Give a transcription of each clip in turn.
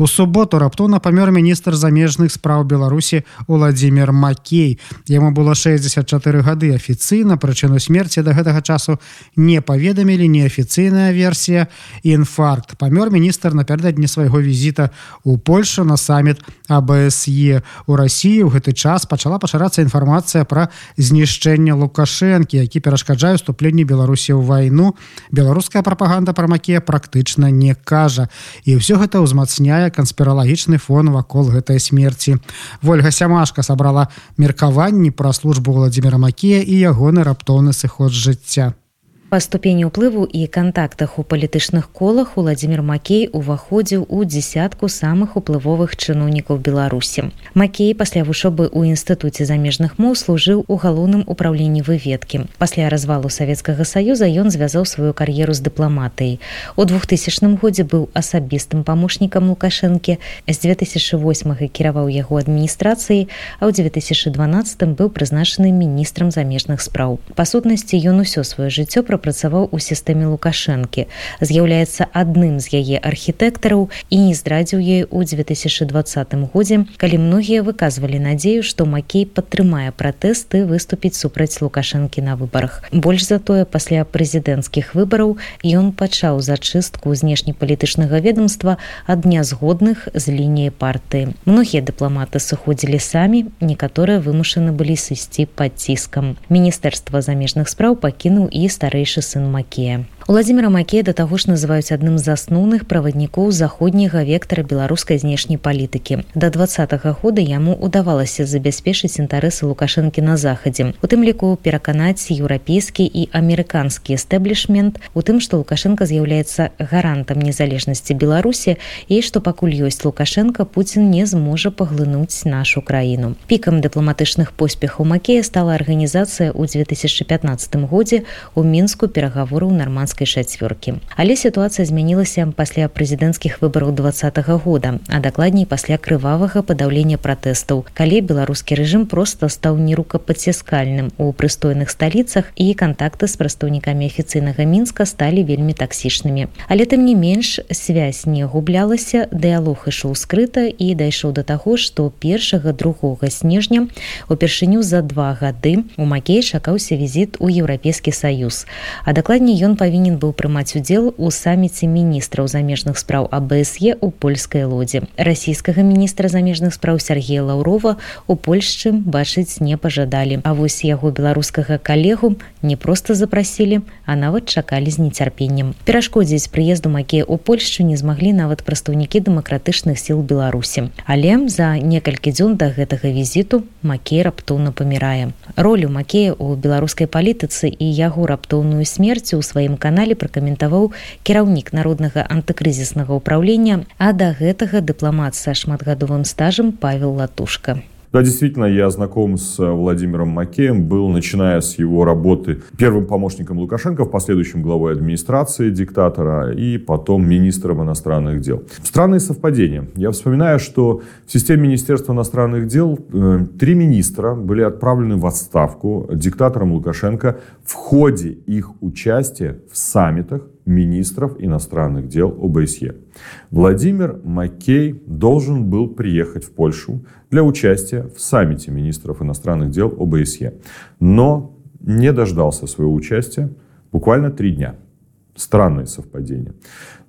У суботу раптоўна памёр міністр замежных спраў беларусі владимир макей. Яму было 64 гады. Афіцыйна прычыну смерти до гэтага часу не паведамілі неафіцыйная версія інфаркт. Памёр міністр напярэдадні свайго візіта у польшу на саміт абсе у россии ў гэты час пачала пашырацца інфармацыя пра знішчэнне лукашэнкі які перашкаджае уступленні беларусі ў вайну. Беларуская прапаганда пра макея практычна не кажа. І ўсё гэта ўзмацняе канспіралагічны фон вакол гэтай смерці ольга сямашка сабрала меркаванні пра службу владимира макея і ягоны раптоўны сыход жыцця Па ступені ўплыву і кантактах у палітычных колах Владзімир Макей уваходзіў у дзясятку самых уплывовых чыноўнікаў Беларусі. Макей пасля вучобы ў інстытуце замежных моў служыў у галоўным управленні выведкі. Пасля развалу савецкага саюза ён звязаў сваю кар'еру з дыпламатыяй. У 2000 годзе быў асабістым памочнікам лукашэнкі. З 2008 кіраваў яго адміністрацыяй, а ў 2012 быў прызначаны міністрам замежных спраў. Па сутнасці ён усё сваё жыццё пра працаваў у сістэме лукашэнкі з'яўляецца адным з яе архітэктараў і не здрадзіў ёй у 2020 годзе калі многія выказвалі надзею што макей падтрымае пратэсты выступіць супраць лукашэнкі на выбарах больш затое пасля прэзідэнцкіх выбараў ён пачаў зачыстку знешнепалітычнага ведомства ад нязгодных з лініяй партыі многія дыпламаты сыходзілі самі некаторыя вымушаны былі сысці пад ціскам міністэрства замежных спраў пакінуў і старэйшы старэйшы сын макея Владимира Макея да таго ж называюць адным з асноўных праваднікоў заходняга вектара беларускай знешняй палітыкі. Да два -го года яму удавалася забяспечыць інтарэсы лукашэнкі на захадзе. У тым ліку пераканаць еўрапейскі і амерыканскі эстэблішмент у тым, што Лукашенко з'яўляецца гарантам незалежнасці Беларусі і што пакуль ёсць Лукашенко Пуін не зможа паглынуць нашу краіну. Пікам дыпламатычных поспехаў Макея стала арганізацыя ў 2015 годзе у мінску перагавораў нарманскай беларускай чацвёркі але сітуацыя змянілася пасля прэзідэнцкіх выбараў два -го года а дакладней пасля крывавага падаўлення пратэстаў калі беларускі рэжым просто стаў нерукапаціскальным у прыстойных сталіцах і кантакты з прадстаўнікамі афіцыйнага мінска сталі вельмі таксічнымі але тым не менш связь не гублялася дыялог ішоў скрыта і дайшоў да таго што першага другога снежня упершыню за два гады у макей чакаўся візіт у еўрапейскі саюз а дакладней ён павінен павінен быў прымаць удзел у саміце міністраў замежных спраў абсе у польскай лодзе расійскага міністра замежных спраў Сергея лаўрова у польшчы бачыць не пажадалі. А вось яго беларускага калегу не проста запрасілі а нават чакалі з нецярпеннем. Перашкодзіць прыезду макея у польшчу не змаглі нават прадстаўнікі дэмакратычных сіл беларусі. Але за некалькі дзён да гэтага візіту макей раптоўна памірае. Ролю макея у беларускай палітыцы і яго раптоўную смерцю ў сваім канале канале пракаментаваў кіраўнік народнага антыкрызіснага ўправлення а да гэтага дыпламат са шматгадовым стажам павел латушка Да, действительно, я знаком с э, Владимиром Макеем, был, начиная с его работы первым помощником Лукашенко, в последующем главой администрации диктатора и потом министром иностранных дел. Странные совпадения. Я вспоминаю, что в системе Министерства иностранных дел э, три министра были отправлены в отставку диктатором Лукашенко в ходе их участия в саммитах министров иностранных дел ОБСЕ. Владимир Маккей должен был приехать в Польшу для участия в саммите министров иностранных дел ОБСЕ, но не дождался своего участия буквально три дня. Странное совпадение.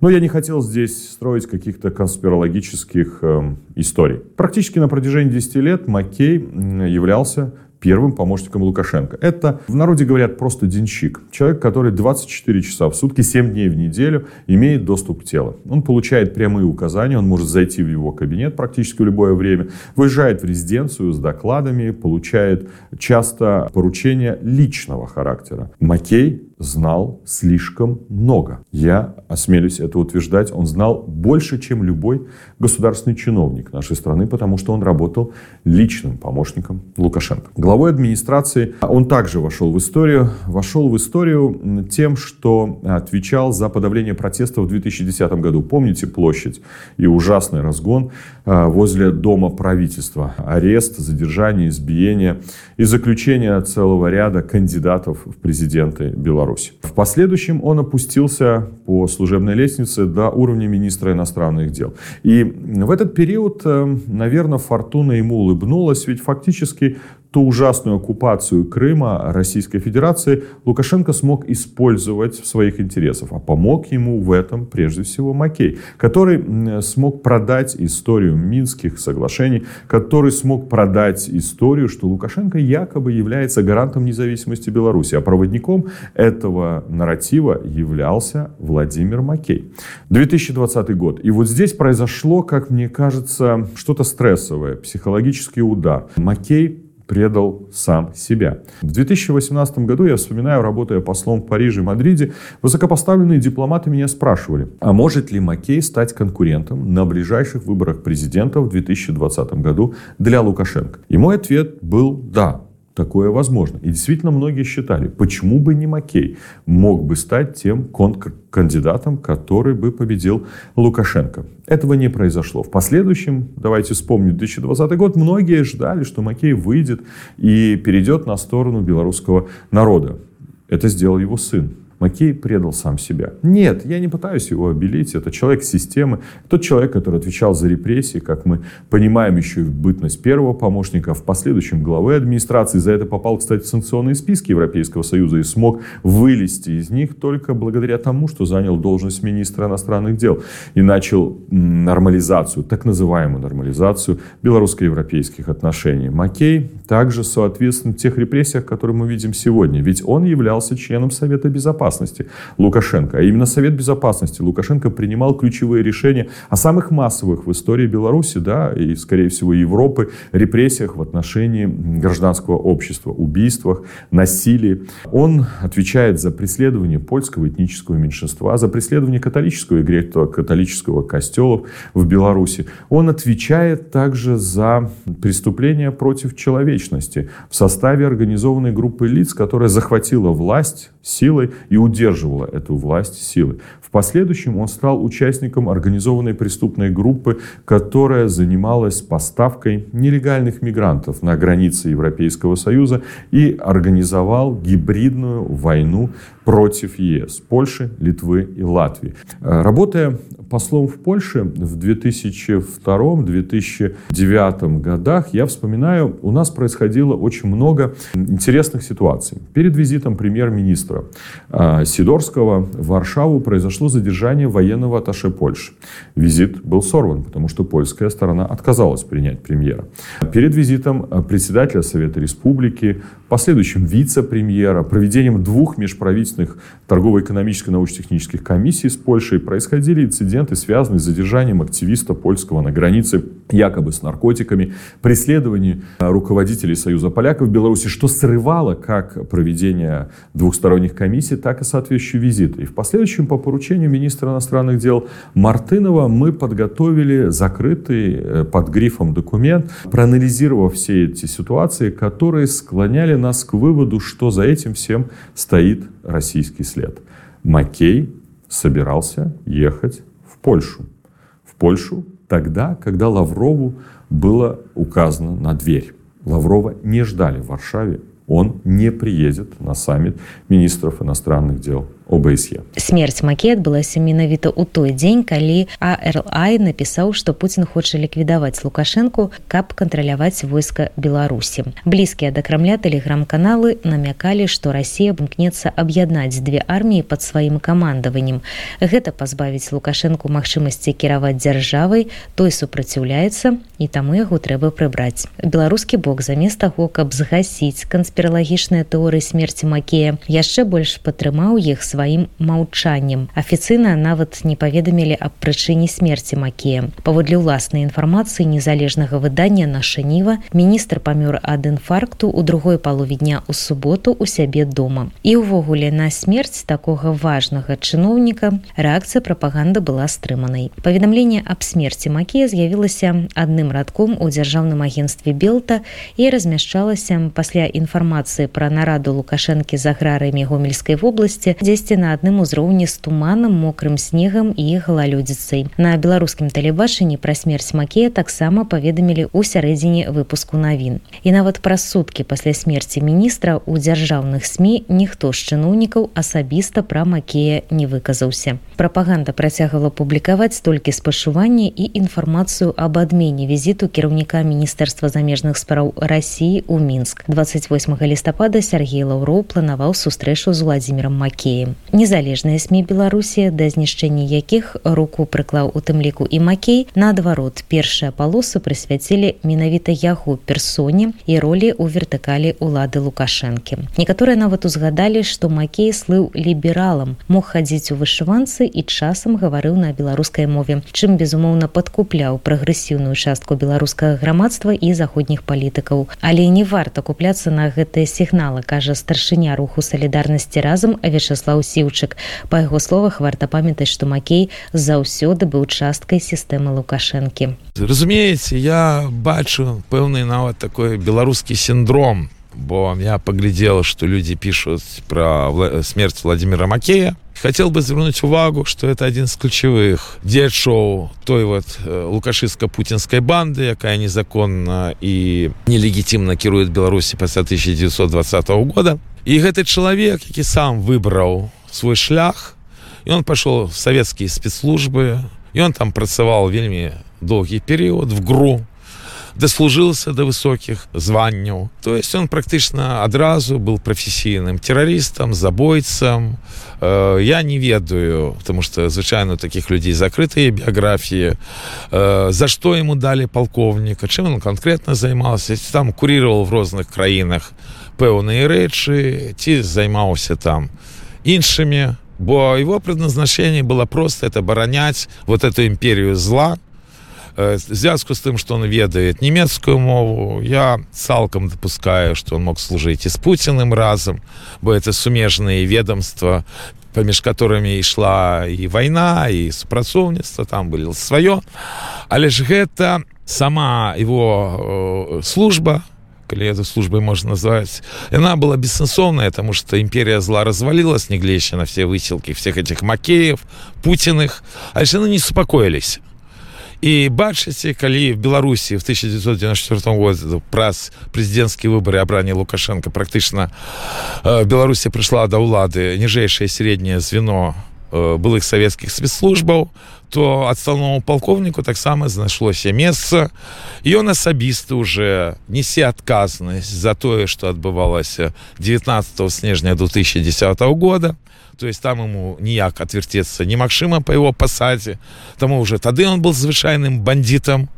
Но я не хотел здесь строить каких-то конспирологических э, историй. Практически на протяжении 10 лет Маккей являлся первым помощником Лукашенко. Это, в народе говорят, просто денщик. Человек, который 24 часа в сутки, 7 дней в неделю имеет доступ к телу. Он получает прямые указания, он может зайти в его кабинет практически в любое время, выезжает в резиденцию с докладами, получает часто поручения личного характера. Макей знал слишком много. Я осмелюсь это утверждать. Он знал больше, чем любой государственный чиновник нашей страны, потому что он работал личным помощником Лукашенко. Главой администрации он также вошел в историю. Вошел в историю тем, что отвечал за подавление протестов в 2010 году. Помните площадь и ужасный разгон а, возле дома правительства? Арест, задержание, избиение и заключение целого ряда кандидатов в президенты Беларуси. В последующем он опустился по служебной лестнице до уровня министра иностранных дел. И в этот период, э, наверное, фортуна ему улыбнулась, ведь фактически ту ужасную оккупацию Крыма Российской Федерации Лукашенко смог использовать в своих интересах. А помог ему в этом прежде всего Макей, который смог продать историю Минских соглашений, который смог продать историю, что Лукашенко якобы является гарантом независимости Беларуси. А проводником этого нарратива являлся Владимир Макей. 2020 год. И вот здесь произошло, как мне кажется, что-то стрессовое, психологический удар. Макей предал сам себя. В 2018 году, я вспоминаю, работая послом в Париже и Мадриде, высокопоставленные дипломаты меня спрашивали, а может ли Маккей стать конкурентом на ближайших выборах президента в 2020 году для Лукашенко? И мой ответ был «да». Такое возможно. И действительно многие считали, почему бы не Маккей мог бы стать тем кандидатом, который бы победил Лукашенко. Этого не произошло. В последующем, давайте вспомним 2020 год, многие ждали, что Маккей выйдет и перейдет на сторону белорусского народа. Это сделал его сын. Маккей предал сам себя. Нет, я не пытаюсь его обелить. Это человек системы. Тот человек, который отвечал за репрессии, как мы понимаем еще и в бытность первого помощника, в последующем главы администрации. За это попал, кстати, в санкционные списки Европейского Союза и смог вылезти из них только благодаря тому, что занял должность министра иностранных дел и начал нормализацию, так называемую нормализацию белорусско-европейских отношений. Маккей также соответственно тех репрессиях, которые мы видим сегодня. Ведь он являлся членом Совета Безопасности безопасности Лукашенко. А именно Совет Безопасности Лукашенко принимал ключевые решения о самых массовых в истории Беларуси, да, и, скорее всего, Европы, репрессиях в отношении гражданского общества, убийствах, насилии. Он отвечает за преследование польского этнического меньшинства, за преследование католического и греко-католического костелов в Беларуси. Он отвечает также за преступления против человечности в составе организованной группы лиц, которая захватила власть силой и удерживала эту власть силой. В последующем он стал участником организованной преступной группы, которая занималась поставкой нелегальных мигрантов на границе Европейского Союза и организовал гибридную войну против ЕС, Польши, Литвы и Латвии. Э, работая послом в Польше в 2002-2009 годах, я вспоминаю, у нас происходило очень много интересных ситуаций. Перед визитом премьер-министра э, Сидорского в Варшаву произошло задержание военного атташе Польши. Визит был сорван, потому что польская сторона отказалась принять премьера. Перед визитом э, председателя Совета Республики, последующим вице-премьера, проведением двух межправительственных правительственных торгово-экономической научно-технических комиссий с Польшей происходили инциденты, связанные с задержанием активиста польского на границе якобы с наркотиками, преследование руководителей Союза поляков в Беларуси, что срывало как проведение двухсторонних комиссий, так и соответствующие визиты. И в последующем по поручению министра иностранных дел Мартынова мы подготовили закрытый э, под грифом документ, проанализировав все эти ситуации, которые склоняли нас к выводу, что за этим всем стоит российский след. Маккей собирался ехать Польшу. В Польшу тогда, когда Лаврову было указано на дверь. Лаврова не ждали в Варшаве. Он не приедет на саммит министров иностранных дел ОБСЕ. Смерць Макі адбылася менавіта ў той дзень, калі АРЛАй напісаў, што Пуін хоча ліквідаваць Лукашэнку, каб кантраляваць войска Беларусі. Блізкія да крамля тэлеграм-каналы намякалі, што Расія імкнецца аб'яднаць дзве арміі пад сваім камандаваннем. Гэта пазбавіць Лукашэнку магчымасці кіраваць дзяржавай, той супраціўляецца і таму яго трэба прыбраць. Беларускі бок замест таго, каб згасіць канспіралагічныя тэорыі смерці Макея, яшчэ больш падтрымаў іх сваім сваім маўчаннем афіцыйна нават не паведамілі аб прычыне смерти макея паводле ўласнай інфармацыі незалежнага выдання наша ніва міністр памёр ад інфаркту у другой палове дня у суботу у сябе дома і ўвогуле на смерць такога важнага чыноўніка рэакцыя прапаганды была стрыманай паведамленне аб смерти макея з'явілася адным радком у дзяржаўным агенстве белта і размяшчалася пасля інфармацыі пра нараду лукашэнкі з аграрыямі гомельскай вобласці дзесьці на адным узроўні з туманам мокрым снегам і галалёдзіцай на беларускім тэлебачанні пра смерць макея таксама паведамілі ў сярэдзіне выпуску навін і нават праз суткі пасля смерти міністра у дзяржаўных сМ ніхто з чыноўнікаў асабіста пра макея не выказаўся прапаганда працягвала публікаваць толькі спачуванне і інфармацыю аб адмене візіту кіраўніка міністэрства замежных спраў рассіі ў мінск 28 лістапада Сергей лаўроў планаваў сустрэчу з владимиром макеем незалежныя сМ беларусі да знішчэння якіх руку прыклаў у тым ліку і макей наадварот першая палосу прысвяцілі менавіта яго персоне і ролі ў вертыкалі улады лукашэнкі некаторыя нават узгадалі што макей слыў лібералам мог хадзіць у вышыванцы і часам гаварыў на беларускай мове чым безумоўна падкупляў прагрэсіўную частку беларускага грамадства і заходніх палітыкаў але не варта купляцца на гэтыя сігналы кажа старшыня руху салідарнасці разам вячаслаў сіўчык па яго словах варта памятаць што макей заўсёды быў часткай сістэмы лукашэнкі разумееце я бачу пэўны нават такой беларускі синдром бо я поглядела что люди пишут про смерть владимира макея хотел бы звернуть увагу что это один з ключевых дзед-шоу той вот лукашистско-путинской банды якая незаконна і нелегітимна кірует беларусі пасля 1920 года і гэты чалавек які сам выбраў свой шлях і он пошел в советские спецслужбы і он там працаваў вельмі доўгі перыяд в гру дослужился до высоких званняў то есть он практычна адразу был прафесійным террористом забойцам э, я не ведаю потому что звычайно таких людей закрытые биографии э, за что ему дали полковника чем он конкретно займался там курировал в розных краінах пэўныя рэчы ці займаўся там іншымі. Бо его предназначение было просто это баранять вот эту империю зла. Звязку з тым что он ведает нямецкую мову я цалкам допускаю что он мог служить и с путиным разом бо это сумежные ведомства паміж которыми ішла і вайна і супрацоўніцтва там было сваё але ж гэта сама его служба калі эту службой можно назвать она была бессэнсоўная потому что империя зла развалилась не глеще на все выселки всех этих макеев путиных а яны не супакоились і бачыце калі в беларусі в 1994 году праз прэзідэнцкія выборы абранне лукашенко практычна э, беларусі прыйшла да ўлады ніжэйшае сярэдняе звено э, былых савецкіх спецслужбаў то адстаўному палкоўніку таксама знайшлося месца ён асабісты уже несе адказнасць за тое што адбывалася 19 снежня 2010 года то есть там ему ніяк отвертеться немагчыма по его пасадзе тому уже тады он был звычайным бандитом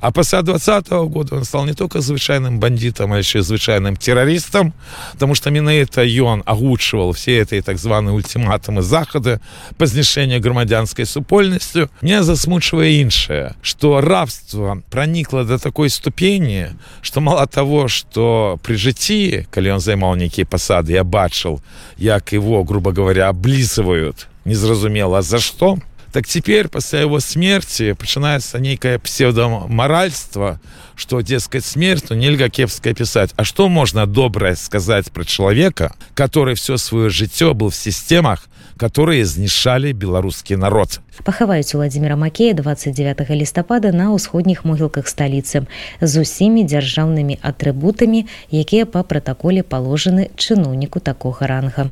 а пасля двадцатого года он стал не только звычайным бандитом а еще звычайным террористом потому что менавіта ён агучвал все этой так званые ультиматумы захада по знішэнню грамадзянской супольнасцю не засмучвае іншае что рабство проникло до такой ступени что мало того что при жыцці калі он займал нейкія пасады я бачыл як его грубо говоря облизывают незразумела за что Так теперь пасля его смерти пачынаецца нейкае псевдомаральство что дескать смерть ну нельга кепская писать. А что можно доброе сказать про человека который все свое жыццё был в системах которые знішалі беларускі народ? Пахаваюць владимира макея 29 лістапада на ўсходніх могілках сталіцы з усімі дзяржаўнымі атрыбутамі якія па пратаколе паложаны чыноўніку такога ранга.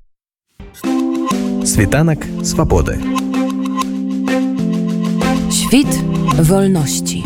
Світанак свабоды Świt wolności.